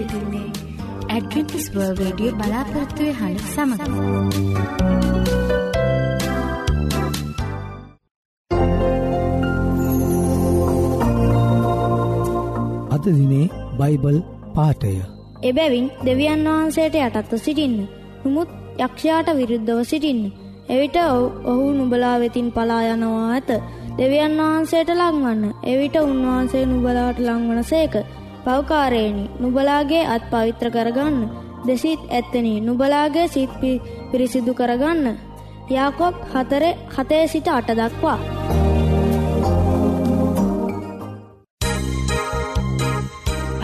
සිටින්නේ Adventist World radio බලාපොරත්තුවය හඬ සමඟ. අද දිනේ බයිබල් පාටය එබැවින් දෙවියන් වහන්සේට යටත්ව සිටින්න. නමුත් යක්ෂයාට විරුද්ධව සිටින්න. එවිට ඔහු නුබලා වෙතින් පලා යනවා ඇත. දෙවියන් වහන්සේට ලංවන්න. එවිට උන්වහන්සේ නුබලාට ලංවන සේක. පවකාරේනි නුබලාගේ අත් පවිත්‍ර කරගන්න. දෙසිත් ඇත්තනි. නුබලාගේ සිත් පිරිසිදු කරගන්න. යාකොබ් හතර හතේ සිට අට දක්වා.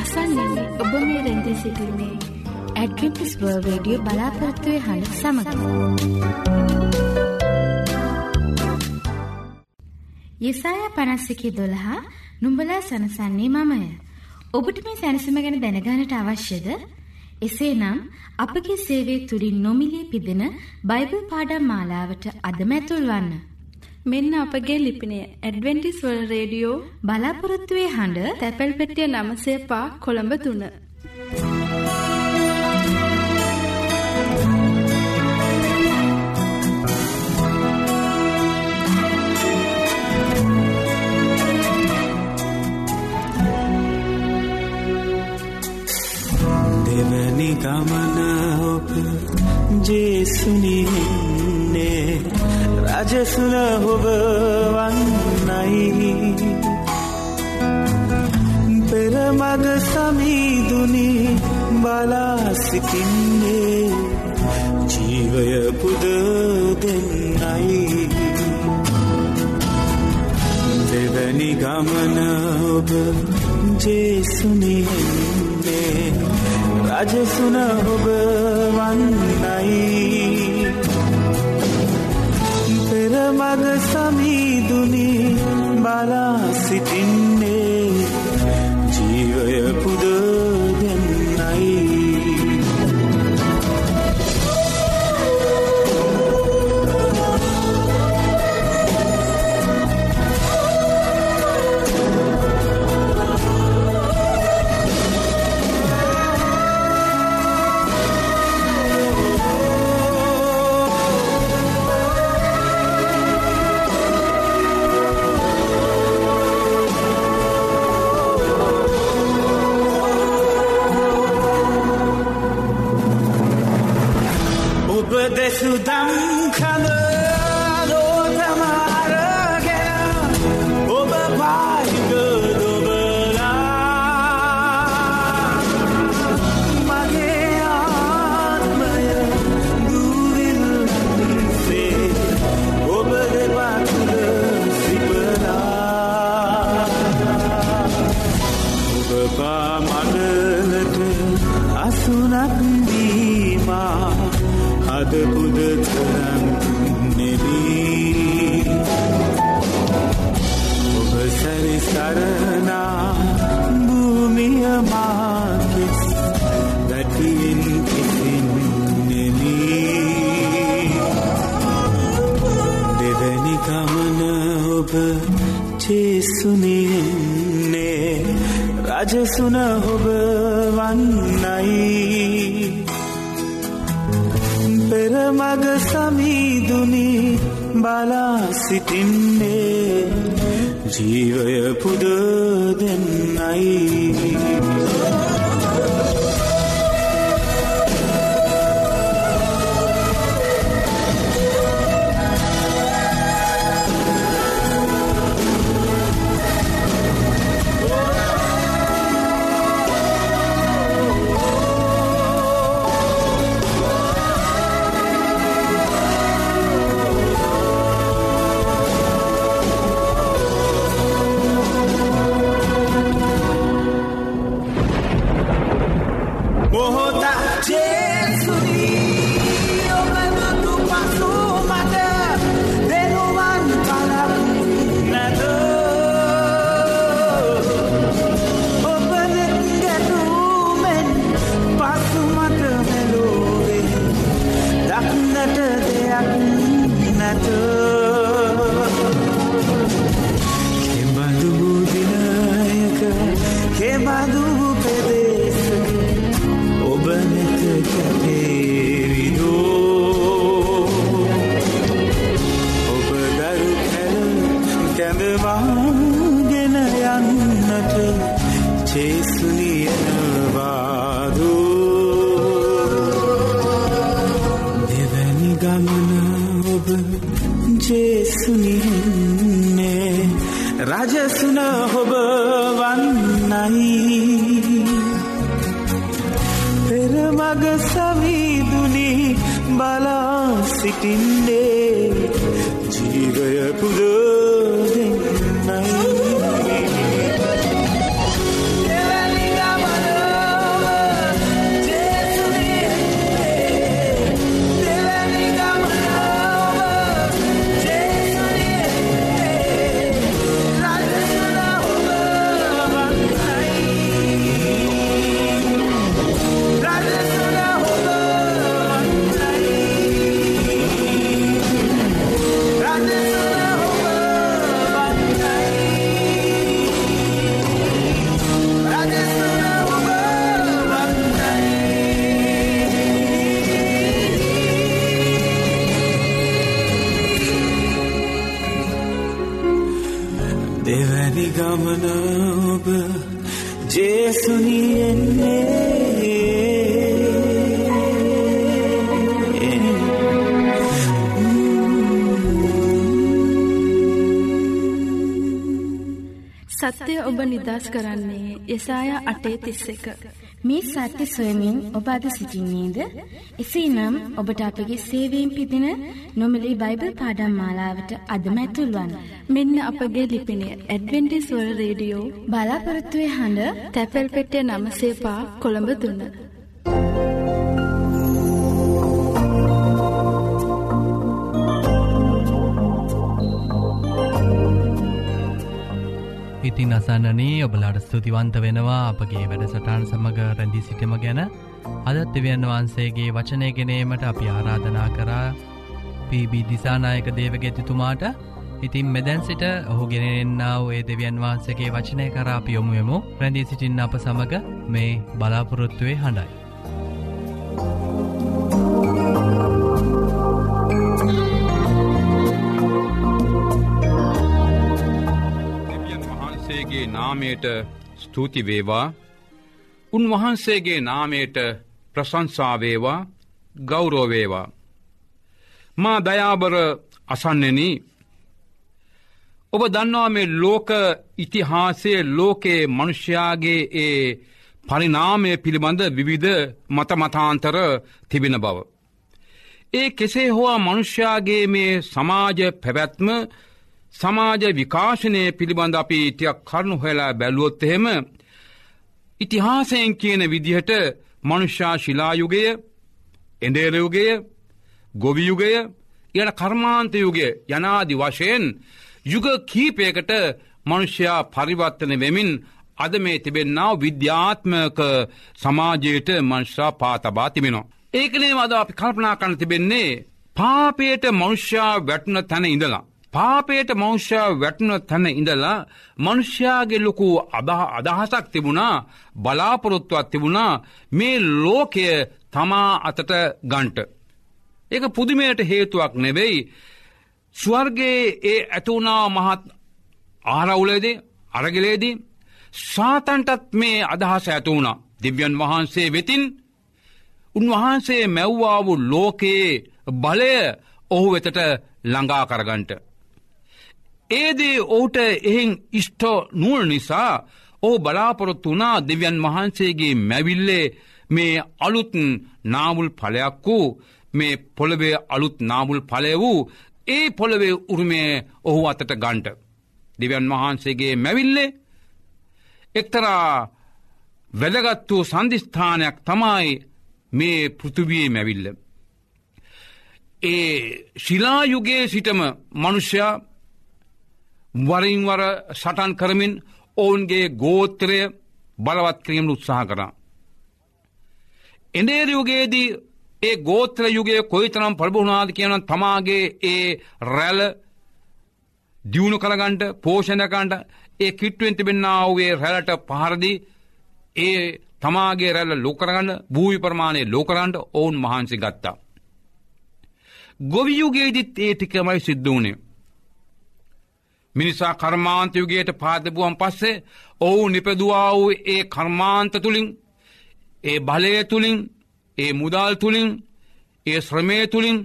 අසන්නන්නේ ඔබ මේ රැඳී සිටින්නේ ඇඩ්වෙන්ටිස් වර්ල් රේඩියෝ බලාපොරොත්තුවේ හඬ සමඟ යෙසාය 51:12 නුඹලා සනසන්නේ මමය. ඔබට මේ සැනසීම ගැන දැනගන්නට අවශ්‍යද? එසේනම් අපගේ සේවය තුලින් නොමිලේ පිදෙන බයිබල් පාඩම් මාලාවට අදම ඇතුල් වන්න. මෙන්න අපගේ ලිපිනය ඇඩ්වෙන්ටිස් වර්ල්ඩ් රේඩියෝ බලාපොරොත්තු වෙ හඬ තැපැල් පෙට්ටිය 9 කොළඹ 3. ගමන ඔබ ජේසුනින්නේ. රජසුන ඔබ වන්නයි පෙරමග සමීදුනි බලාසිතින්නේ ජීවය පුද දෙන්නයි. දෙවැනි ගමන ඔබ ජේසුනින්නේ. රජසුන ඔබ වන්නයි. පෙරමග සමීදුනි බලා සිටින්නේ සසුනක් වීමා අද පුද තරම් නෙවී. ඔබ සැරිසරනා භූමිය මාකෙස් දැටියෙන් කිසින් නෙමී දෙවැනි ගමන ඔබ චේසුනියන්නේ රජසුන හොබ වන්නයි. පෙරමග සමීදුනි බලා සිටින්නේ. ජීවය පුද දෙන්නයි. ඔබ නිදස් කරන්නේ යසාය අටේ තිස්ස එක. මේ සත්‍ය සොයමින් ඔබ අද සිසිින්නේද. එසේ නම් ඔබට අපගේ සේවීම් පිදින නොමලි බයිබල් පාඩම් මාලාවට අදමැතුල්වන්. මෙන්න අපගේ ලිපිනය ඇඩවෙන්ටිස්වල් රේඩියෝ බලාපොරත්තුවය හඬ තැපැල් පෙටිය නම සේපා කොළඹ දුන්න. ඉතින් අසන්නනී ඔබලාට ස්තුතිවන්ත වෙනවා අපගේ වැඩසටාන් සමඟ රැඳී සිටම ගැන. අදත් දෙවියන් වහන්සේගේ වචනයගෙනීමට අපි ආරාධනා කරා. පිබි දිසානායක දේවගෙතිතුමාට. ඉතින් මෙදැන් සිට ඔහු ගෙනෙන්න්නාව ඒ දෙවියන් වහන්සගේ වචනය කරා අපි යොමුයමු රැඳී සිටින් අප සමඟ මේ බලාපොරොත්තුවේ හඬයි. නාමයට ස්තුතිවේවා උන්වහන්සේගේ නාමයට ප්‍රසංසාවේවා ගෞරෝවේවා. මා දයාබර අසන්නෙන ඔබ දන්නවා මේ ලෝක ඉතිහාසය ලෝකයේ මනුෂ්‍යයාගේ ඒ පරිනාමය පිළිබඳ විවිධ මතමතාන්තර තිබෙන බව. ඒ කෙසේ හෝවා මනුෂ්‍යයාගේ මේ සමාජ පැවැත්ම සමාජ විකාශනය පිළිබඳ අපි ටියක් කරුණු හොලා බැලුවොත් එහෙම ඉතිහාසයෙන් කියන විදිහට මනුෂ්‍යා ශිලායුගය එඩේරයුගය ගොවියුගය යන කර්මාන්තයුගය යනාදි වශයෙන් යුග කීපයකට මනුෂ්‍යයා පරිවර්තන වෙමින් අද මේ තිබෙන්නාව විද්‍යාත්මක සමාජයට මංශ්‍රා පාතබා තිබෙනවා. ඒකනේ වද අපි කල්පනා කන්න තිබෙන්නේ පාපයට මනුෂ්‍යා වැටුන තැන ඉඳලා. පාපයට මෞෂ්‍යා වැටුන තැන ඉඳලා මනුෂ්‍යයාගේ ලොකු අදහසක් තිබුණා බලාපොරොත්තුවත් තිබුණා මේ ලෝකය තමා අතට ගන්ට. ඒක පුදුමයට හේතුවක් නෙවෙයි. ස්වර්ගේ ඒ ඇතුනා මහත් ආරවුලේදී අරගලේදී සාතන්ටත් මේ අදහස ඇතුවුණ දිව්‍යන් වහන්සේ වෙතින් උන්වහන්සේ මැව්වාවු ලෝකයේ බලය ඔහු වෙතට ළඟා කරගන්ට. ඒදේ ඔහුට එහෙන් ඉෂ්ටෝ නුවල් නිසා ඕ බලාපොරොත්තු වනා දෙවියන් වහන්සේගේ මැවිල්ලේ මේ අලුත් නාමුල් පලයක් වූ මේ පොළවේ අලුත් නාමුල් පලය වූ ඒ පොළවේ උරුමේ ඔහු අතට ගන්ට. දෙවියන් වහන්සේගේ මැවිල්ලේ එක්තරා වැදගත් වූ සන්ධිස්ථානයක් තමයි මේ පෘතුවයේ මැවිල්ල. ඒ ශිලායුගේ සිටම මනුෂ්‍යයා වරින්වර සටන් කරමින් ඔවුන්ගේ ගෝත්‍රය බලවත් කිරීම උත්සාහ කරා. එඩේරයුගේදී ඒ ගෝත්‍ර යුගේ කොයිතරම් ප්‍රභුණාද කියන තමාගේ ඒ රැල දියුණු කරගන්ට පෝෂණකන්ට ඒ කිට්ටුවෙන් තිබෙන්න්නාවේ රැලට පහරදී ඒ තමාගේ රැල්ල ලෝකරගන්න භූවි ප්‍රමාණය ලෝකරන්ට ඔවුන් මහන්සි ගත්තා. ගොවියුගේදිත් ඒ ටිකමයි සිද්ධ වනේ. මිනිසා කර්මාන්තයුගේට පාදබුවන් පස්සේ ඔවු නිපදවා වූ ඒ කර්මාන්ත තුළින් ඒ බලය තුළින් ඒ මුදල් තුළින් ඒ ශ්‍රමය තුළින්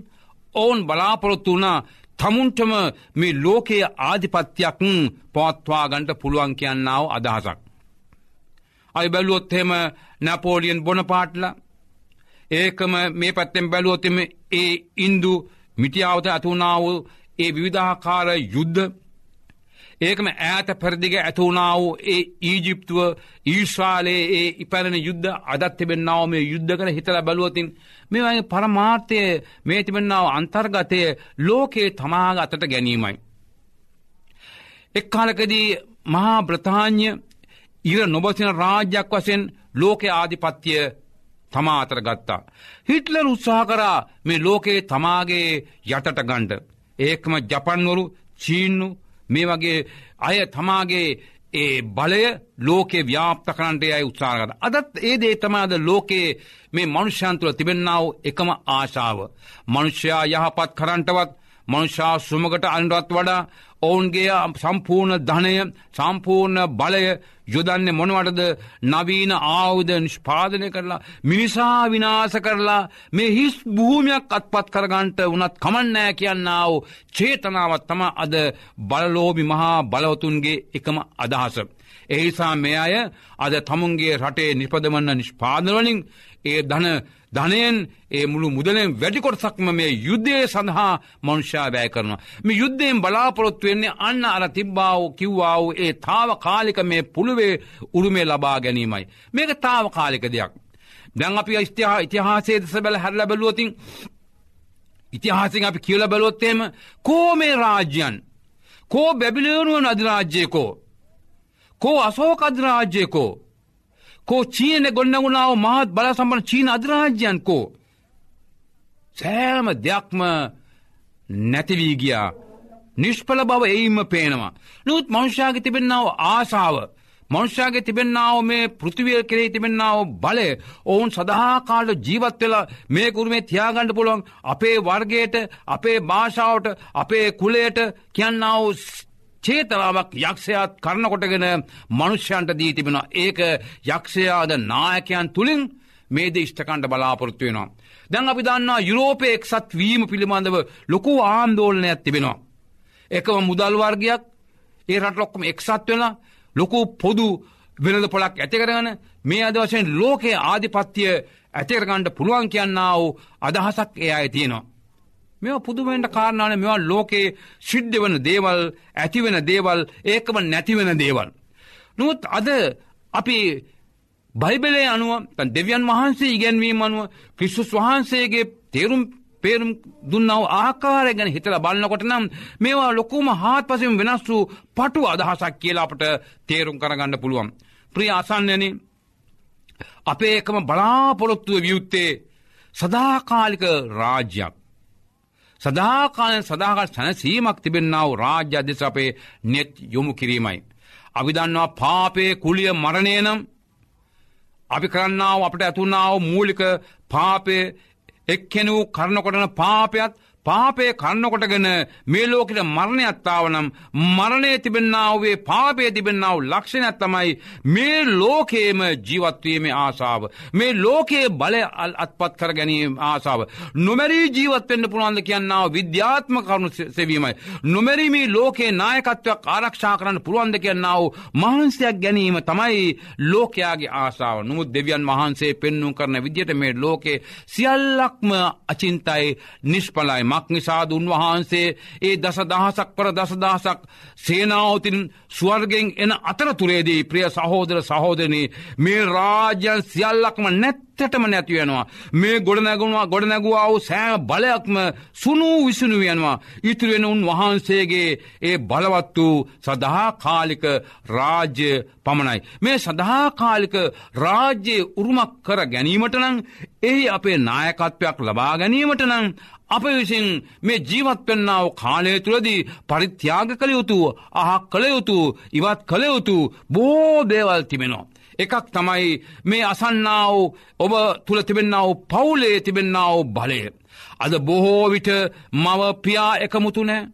ඔවුන් බලාපොරොත්තු වනා තමුන්ටම මේ ලෝකයේ ආධිපත්‍යයක් පවත්වා ගන්ට පුළුවන් කියන්නාව අදහසක්. අයි බැලුවොත්හෙම නැපෝලියන් බොනපාටල ඒකම මේ පැත්තෙන් බැලුවොත්තම ඒ ඉන්දු මිටියාවත ඇතුනාව ඒ විවිධාකාර යුද්ධ ඒකම ඈත පෙරදිග ඇතුවනාව ඒ ඊජිප්තුව ඊශ්වාලයේ ඒ ඉපැරණ යුද්ධ අදත් තිබෙන්නාව මේ යුද්ධ කළ හිතල බැලුවතින් මේ වගේ පරමාර්ථය මේ තිබෙන්නාව අන්තර්ගතය ලෝකයේ තමාග අතට ගැනීමයි. එක්කාලකදී මහා බ්‍රතාාඥ ඉර නොබසින රාජ්‍යයක් වසෙන් ලෝක ආධිපත්තිය තමා අතර ගත්තා. හිටලර් උත්සාහ කරා මේ ලෝකයේ තමාගේ යටට ගණ්ඩ. ඒකම ජපන්වරු චීන්නු මේ වගේ අය තමාගේ ඒ බලය ලෝකේ ව්‍යාප්ත කරන්ට අයි උත්සාහකත. අදත් ඒ දේ තමාද ලෝකයේ මේ මනුෂ්‍යන්තුල තිබෙන්න්නාව එකම ආශාව. මනුෂ්‍යයා යහපත් කරන්ටවත් මනුෂ්‍යා සුමකට අන්ඩුවත් වඩා ඔවුන්ගේ සම්පූර්ණ ධනය සම්පූර්ණ බලය යොදන්නේ මොනවටද නවීන ආවුද නිෂ්පාදනය කරලා මිනිසා විනාස කරලා මේ හිස් භූමයක් අත්පත් කරගන්ට වනත් කමන්නෑ කියන්නාව චේතනාවත් තම අද බලලෝබි මහා බලවතුන්ගේ එකම අදහස. එහිසා මේ අය අද තමුන්ගේ රටේ නිපදවන්න නිෂ්පාදවලින් ඒ ධන ධනයෙන් ඒ මුළු මුදලෙන් වැඩිකොටසක්ම මේ යුද්ධය සඳහා මනුෂ්‍යා වැෑ කරනවා. මේ යුද්ධයෙන් බලාපොරොත්තු වෙන්නේ අන්න අර තිබ්බාව කිව්වාව ඒ තාව කාලික මේ පුළුවේ උරුමේ ලබා ගැනීමයි. මේක තාව කාලික දෙයක්. දැන් අපි ස්තිහා ඉතිහාසේ දෙස බැල හැරල බැලුවතින් ඉතිහාසින් අපි කියල බැලොත්තේම කෝ මේ රාජ්‍යන් කෝ බැබිලේනුවන් අධිරාජ්‍යයකෝ කෝ අසෝක අධිරාජ්‍යයකෝ කෝ චීන ගොන්නගුණාව මහත් බල සම්පන චීන අධරාජ්‍යයන්කෝ. සෑම දෙයක්ම නැතිවී ගියා. නිෂ්පල බව එයිම පේනවා. නොත් මංශාග තිබෙන්නාව ආසාාව. මංශාගේ තිබෙන්නාව මේ පෘතිවය කරේ තිබෙන්නාව බලය ඔවුන් සඳහාකාට ජීවත් වෙලා මේ කුරුමේ තියාගණඩ පුළුවන් අපේ වර්ගයට අපේ භාෂාවට අපේ කුලයට කියන්නාව චේතනාවක් යක්ෂයාත් කරනකොටගෙන මනුෂ්‍යන්ට දී තිබෙන ඒක යක්ෂයාද නායකයන් තුළින් මේද ඉෂ්ටකණ්ඩ බලාපොරොත්තු වෙනවා. දැන් අපි දන්නා යුරෝපය එක්සත් වීම පිළිබඳව ලොකු ආන්දෝලනයක් තිබෙනවා. එකම මුදල් වර්ගයක් ඒ රටලොක්කම එක්සත් වෙලා ලොකු පොදු වෙනද පොලක් ඇතිකරගන මේ අද වශයෙන් ලෝකයේ ආධිපත්තිය ඇතිකරගණ්ඩ පුළුවන් කියන්නාව අදහසක් ඒ අය තියෙනවා. මෙ පුදුමෙන්ට කාරණාන මෙවා ලෝකයේ සිද්ධ වන දේවල් ඇතිවෙන දේවල් ඒකම නැතිවෙන දේවල්. නොත් අද අපි බයිබලේ අනුව දෙවියන් වහන්සේ ඉගැන්වීම අනුව ක්‍රිස්සුස් වහන්සේගේ තේරුම් පේරුම් දුන්නාව ආකාරය ගැන හිතල බලන්නකොට නම් මේවා ලොකුම හාත් පසම වෙනස් වූ පටු අදහසක් කියලා අපට තේරුම් කරගන්න පුළුවන්. ප්‍රිය අසන්නන අපේ එකම බලාපොරොත්තුව වියුත්තේ සදාකාලික රාජ්‍යයක්. සදාකාලෙන් සදාකල් සැනසීමක් තිබෙන්න්නාව රාජ්‍ය අධ්‍යස අපේ නෙත් යොමු කිරීමයි. අවිදන්නවා පාපේ කුලිය මරණයනම් අපි කරන්නාව අපට ඇතුන්නාව මූලික පාපය එක්කෙනූ කරනකොටන පාපයත් පාපය කන්නකොටගෙන මේ ලෝකට මරණයත්තාවනම් මරණය තිබෙන්නාවේ පාපය තිබෙන්නාව ලක්ෂණයක් තමයි මේ ලෝකේම ජීවත්වීම ආසාාව. මේ ලෝකයේ බලය අල් අත්පත් කර ගැනීම ආසාාව. නොමැරී ජීවත්වෙන්න්න පුළන්ද කියන්නාව විද්‍යාත්ම කරුණු සෙවීමයි. නොමැරීමේ ලෝකයේ නායකත්වයක් ආරක්ෂා කරන්න පුළුවන්ද කියන්නාව මහන්සයක් ගැනීම තමයි ලෝකයාගේ ආසාාව නොමුත් දෙවියන් වහන්සේ පෙන්නුම් කරන විදිට මේ ලෝකේ සියල්ලක්ම අචින්තයි නිෂ්පලයි මක් නිසාද උන්වහන්සේ ඒ දස දහසක් පර දසදහසක් සේනාවතින් ස්වර්ගෙන් එන අතරතුරේදී ප්‍රිය සහෝදර සහෝදනී මේ රාජ්‍යන් සියල්ලක්ම නැත් ඇත්තටම නැතිවෙනවා. මේ ගොඩනැගුණවා ගොඩනැගවා වූ සෑම බලයක්ම සුනූ විසුණු වෙනවා. ඉතුරුවෙන උන් වහන්සේගේ ඒ බලවත් වූ සදහාකාලික රාජ්‍ය පමණයි. මේ සදහාකාලික රාජ්‍යයේ උරුමක් කර ගැනීමට නං එහි අපේ නායකත්වයක් ලබා ගැනීමට නං අප විසින් මේ ජීවත් පෙන්නාව කාලය තුළදී පරිත්‍යාග කළ යුතු අහක් කළ යුතු ඉවත් කළ යුතු බෝ දේවල් තිබෙනවා. එකක් තමයි මේ අසන්නාව ඔබ තුළ තිබෙන්නාව පවුලේ තිබෙන්නාව බලය. අද බොහෝ විට මව පියා එකමුතුනෑ.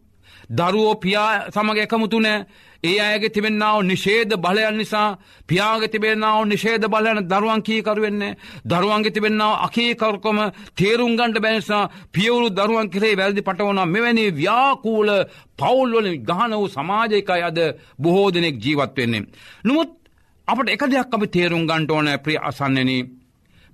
දරුවෝ පියා සමඟ එකමුතුනෑ ඒ අයගේ තිබෙන්නාව නිශේද බලයන් නිසා පියාග තිබෙන්නාව නිශේද බලයන දරුවන් කීකරුවෙන්නේ දරුවන්ගේ තිබෙන්නාව අකීකරුකොම තේරුම්ගන්ට බැනිසා පියවුරු දරුවන් කරේ වැල්දි පටවන මෙවැනි ව්‍යාකූල පවුල්වල ගහන වූ සමාජයකයි අද බොහෝ දෙනෙක් ජීවත් වෙන්නේ. නමුත් අපට එක දෙයක් අපි තේරුම් ගන්ට ඕන ප්‍රිය අසන්නන.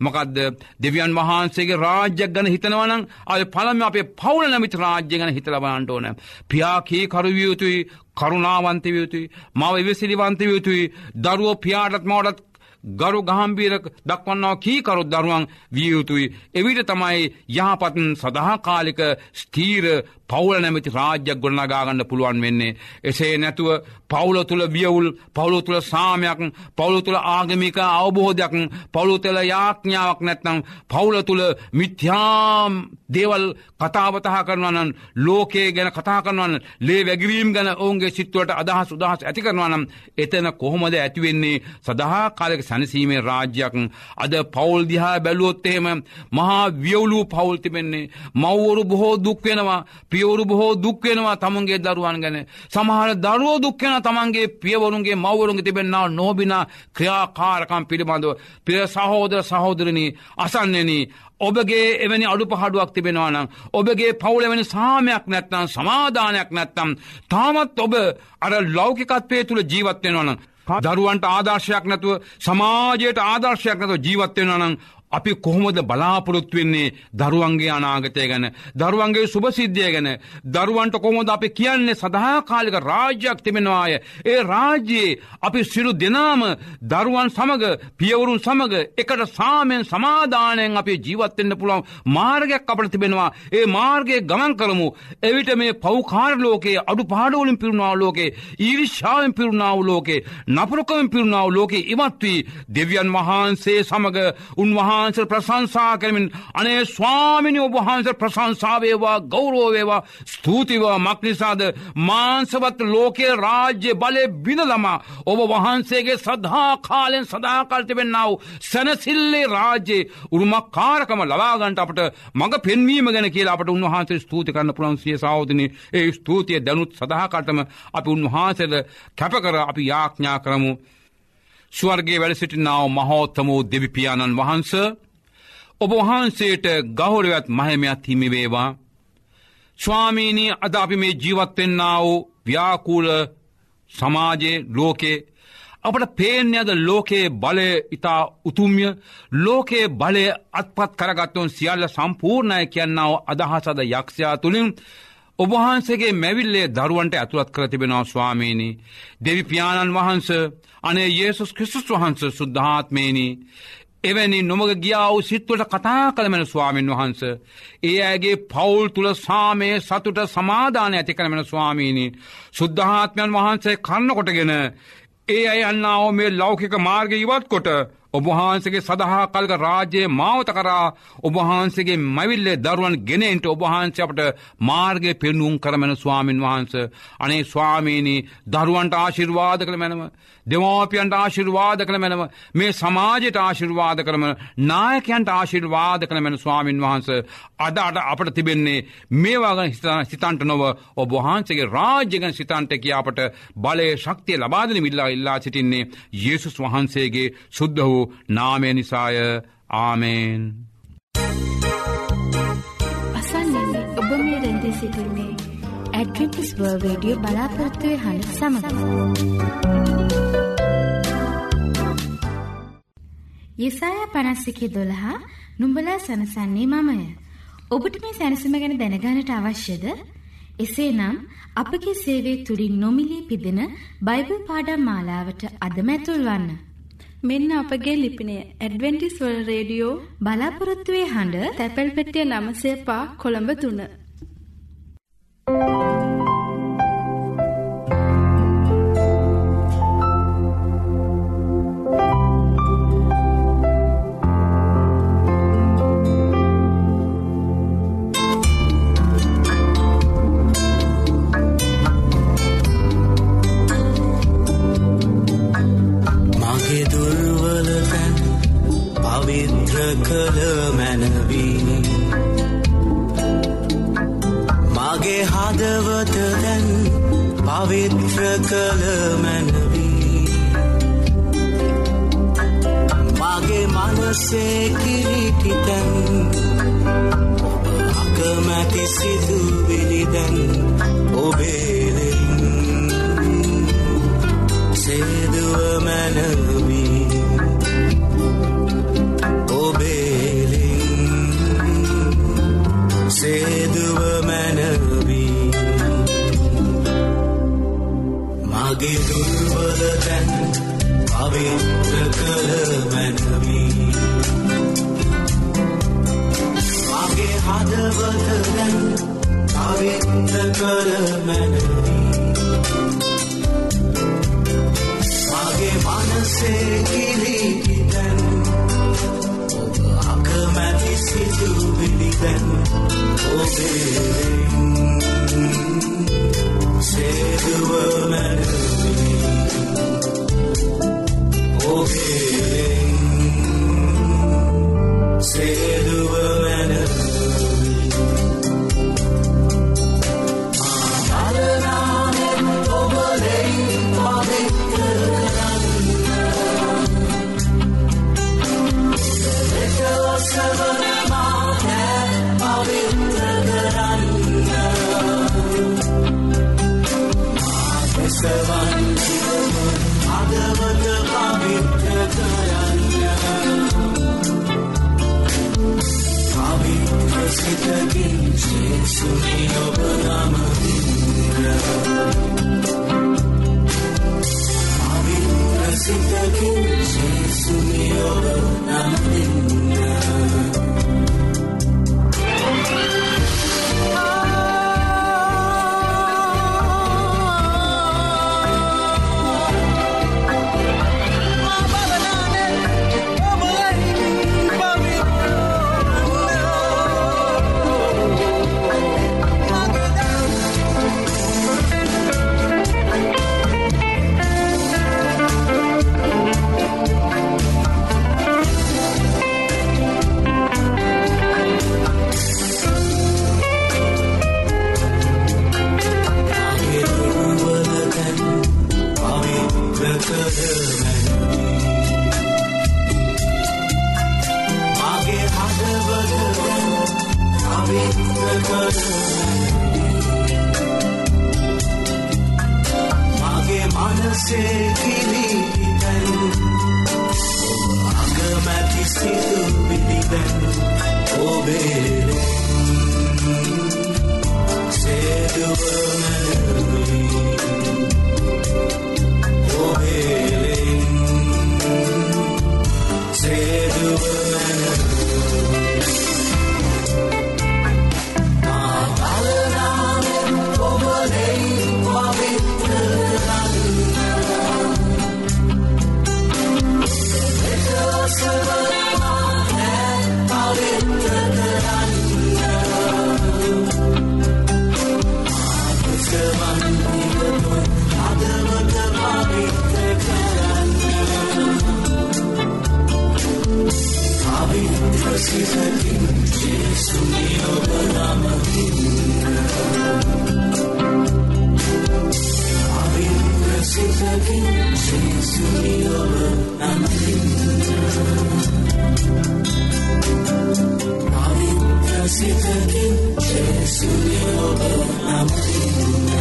මොකක්ද දෙවියන් වහන්සේගේ රාජ්‍යයක් ගැන හිතනවනම් අය පළම අපේ පවුල නමිත රාජ්‍ය ගැන හිතලබන්නට ඕන. පියාකී කරුවියයුතුයි කරුණාවන්තවියයුතුයි මව ඉවසිලිවන්තවියයුතුයි දරුවෝ පියාටත් මවටත් ගරු ගහම්බීර දක්වන්නාව කීකරුත් දරුවන් වියයුතුයි. එවිට තමයි යහපතන් සදහාකාලික ස්තීර පවුල නැමති රාජ්‍යයක් ගොඩනගාගන්න පුළුවන් වෙන්නේ. එසේ නැතුව පවුල තුළ වියවුල් පවුලු තුළ සාමයක් පවුලු තුළ ආගමික අවබෝධයක් පවුලු තුළ යාඥාවක් නැත්නම් පවුල තුළ මිත්‍යාම් දේවල් කතාවතහ කරනවනන් ලෝකයේ ගැන කතා කරනවන්න ලේ වැගවීම් ගැන ඔවුන්ගේ සිත්තුවට අදහස් උදහස් ඇති කරනවනම් එතන කොහොමද ඇතිවෙන්නේ සඳහා කාලක සැනසීමේ රාජ්‍යයක්. අද පවුල් දිහා බැලුවොත්තේම මහා වියවුලු පවුල් තිබෙන්නේ. මව්වරු බොහෝ දුක්වෙනවා පියවරු බොහෝ දුක්වෙනවා තමුන්ගේ දරුවන් ගැන. සමහර දරුවෝ දුක්වෙන තමන්ගේ පියවරුන්ගේ මවරුන්ගේ තිබෙන්න්නාව නෝබිනා ක්‍රියාකාරකම් පිළිබඳව පිය සහෝදර සහෝදරණී අසන්නන ඔබගේ එවැනි අඩු පහඩුවක් තිබෙනවානම් ඔබගේ පවුලවැනි සාමයක් නැත්නම් සමාධානයක් නැත්තම් තාමත් ඔබ අර ලෞකිකත්වය තුළ ජීවත්වෙනවනම් දරුවන්ට ආදර්ශයක් නැතුව සමාජයට ආදර්ශයක් නැතුව ජීවත්වෙනවනම් අපි කොහොමද බලාපොරොත්තු වෙන්නේ දරුවන්ගේ අනාගතය ගැන දරුවන්ගේ සුභසිද්ධිය ගැන? දරුවන්ට කොහොමද අපි කියන්නේ සදාකාලික රාජ්‍යයක් තිබෙනවාය? ඒ රාජ්‍යයේ අපි සිරු දෙනාම දරුවන් සමග පියවරුන් සමග එකට සාමෙන් සමාධානයෙන් අපි ජීවත්වෙන්න පුළුවන් මාර්ගයක් අපට තිබෙනවා. ඒ මාර්ගය ගමන් කරමු. එවිට මේ පෞකාර ලෝකයේ අඩු පාඩුවලින් පිරුණාව ලෝකේ ඊරිශ්ාවෙන් පිරුණාව ලෝකේ නපුරකවෙන් පිරුණාව ලෝකේ ඉමත්වී දෙවියන් වහන්සේ සමග උන්වහා වහන්සේ ප්‍රසංසා කරමින් අනේ ස්වාමිනි ඔබහන්සේ ප්‍රසංසාවේවා ගෞරෝවේවා ස්තුතිවා මක්නිසාද මාන්සවත් ලෝකයේ රාජ්‍ය බලය බිනලමා ඔබ වහන්සේගේ සදහා කාලෙන් සදාකල්තිබෙන්න්නාව සැනසිල්ලේ රාජ්‍යයේ උරුමක්කාරකම ලබාගන්ට අපට මඟ පෙන්වීම ගැන කියලා අපට උන්වහන්සේ ස්තුති කරන්න පුළන්සිය සෞදනි ඒ ස්තුතිය දැනුත් සඳහාකටම අපි උන්වහන්සේද කැපකර අපි යාඥා කරමු. ස්වර්ගේ වැඩ සිටිනාව මහෝත්තමූ දෙවිපාණන් වහන්ස ඔබ වහන්සේට ගෞරවත් මහමයක් හිමිවේවා. ස්වාමීනී අද අපි මේ ජීවත්වෙන්න්නාව ව්‍යාකූල සමාජයේ ලෝකේ අපට පේන්යද ලෝකයේ බලය ඉතා උතුම්ය ලෝකයේ බලය අත්පත් කරගත්තුන් සියල්ල සම්පූර්ණය කියන්නාව අදහසද යක්ෂයා තුළින් ඔබහන්සගේ මැවිල්ලේ දරුවන්ට ඇතුළත් කර තිබෙනවා ස්වාමීණී. දෙවිපාණන් වහන්ස අනේ ඒසුස් ක්‍රිස්තුස් වහන්ස සුද්ධාත්මේනී. එවැනි නොමග ගියාව සිත්වට කතා කළමෙන ස්වාමීන් වහන්ස. ඒ ඇගේ පවුල් තුළ සාමය සතුට සමාධාන ඇති කරමෙන ස්වාමීණී. සුද්ධාත්මයන් වහන්සේ කන්නකොටගෙන ඒ අය අන්නාව මේ ලෞකික මාර්ග ඉවත් කොට ඔබහන්සගේ සඳහා කල්ග රාජ්‍යයේ මාවත කරා ඔබහන්සගේ මවිල්ලේ දරුවන් ගෙනෙන්ට ඔබහන්ස අපට මාර්ගය පෙන්නුම් කරමෙන ස්වාමීන් වහන්ස. අනේ ස්වාමීණී දරුවන්ට ආශිර්වාද කළ මැනම දෙමෝපියන්ට ආශිර්වාද කළ මැනව මේ සමාජයට ආශිර්වාද කරම නායකයන්ට ආශිර්වාද කළ මැන ස්වාමින් වහන්ස. අද අට අපට තිබෙන්නේ මේවාගන සිතන්ට නොව ඔබ වහන්සගේ රාජ්‍යගන සිතන්ට කියාපට බලය ශක්තිය ලබාදන මිල්ලා ඉල්ලා සිටින්නේ යේසුස් වහන්සේගේ සුද්ධ වූ නාමය නිසාය ආමේන්. අසන්නන්නේ ඔබ මේ රැඳී සිටින්නේ ඇඩ්වෙන්ටිස් වර්ල් රේඩියෝ බලාපොරත්තුවේ හඬ සමඟ. යෙසායා පනස්සිකේ දොළහා නුඹලා සනසන්නේ මමය. ඔබට මේ සැනසම ගැන දැනගානට අවශ්‍යද? එසේ නම් අපගේ සේවේ තුළින් නොමිලී පිදෙන බයිබල් පාඩම් මාලාවට අදමැතුල්වන්න. මෙන්න අපගේ ලිපිනය ඇඩවෙන්ටිස් වල් රේඩියෝ බලාපොරොත්තුවේ හඬ තැපැල් පෙටිය නමසේ පා කොළඹ තුන්න. ඔස්සේ කිරිටිතන්. අකමැති සිදුවිලිදන් ඔබේලෙන් සේදුව මැනව Sikagin, Jesu Yoba, Amadindu.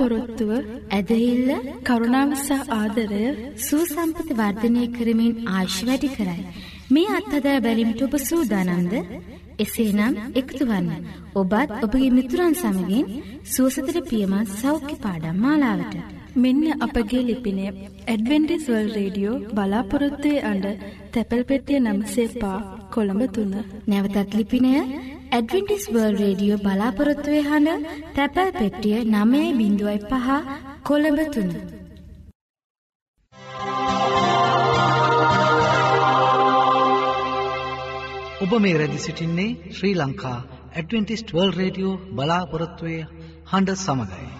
බලාපොරොත්තුව ඇදහිල්ල කරුණාව සහ ආදරය සූසම්පති වර්ධනය කරමින් ආශ් වැඩි කරයි. මේ අත්හදා බැලිමිට ඔබ සූදානන්ද එසේනම් එකතු වන්න. ඔබත් ඔබගේ මිතුරන් සමගින් සුවසතර පියමත් සෞඛ්‍ය පාඩම් මාලාවට. මෙන්න අපගේ ලිපිනය ඇඩවෙන්ටිස් වල් රේඩියෝ බලාපොරොත්තුවේ අඩ තැපැල් පෙටිය නම්සේ පා කොළඹ තුන්න. නැවතත් ලිපිනය ඇඩවෙන්ටිස් වර්ල් රේඩියෝ බලාපොරොත්තුවේ හඬ තැපැල් පෙට්ටිය නමේ බිඳුවයි පහ කොළඹ තුන්න. ඔබ මේ රැදි සිටින්නේ Sri Lanka Adventist world radio බලාපොරොත්තුවය හඬ සමඟයි.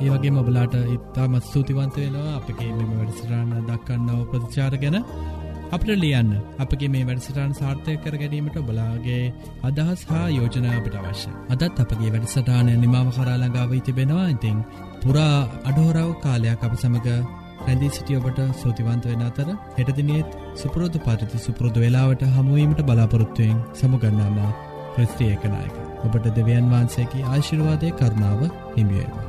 ඒවගේ මොබලාට ඉත්තාමත් ස්තුතිවන්ත වෙනවා අපගේ මෙම වැඩසටාන දක්කන්නව ප්‍රතිචාර ගැන. අපට ලියන්න අපගේ මේ වැඩසටාන් සාර්ථය කර ගැනීමට බලාගේ අදහස් හා යෝජනාවට අවශ්‍ය අදත් අපගේ වැඩසටානය නිමාව කරාළඟාව තිබෙනවා. ඉතිං පුරා අඩහෝරාව කාලයක් අප සමඟ රැඳී සිටිය ඔබට සෝතිවන්ත වෙන අතර හෙටදිනියත් සුපුරෝධ පරිති සුපුරෘදු වෙලාවට හමුවීමට බලාපොරොත්තුවයෙන් සමුගන්නාම ක්‍රස්ත්‍රියකනායක ඔබට දෙවියන් වහන්සේකි ආශිර්වාදය කරනාව හිමියේවා.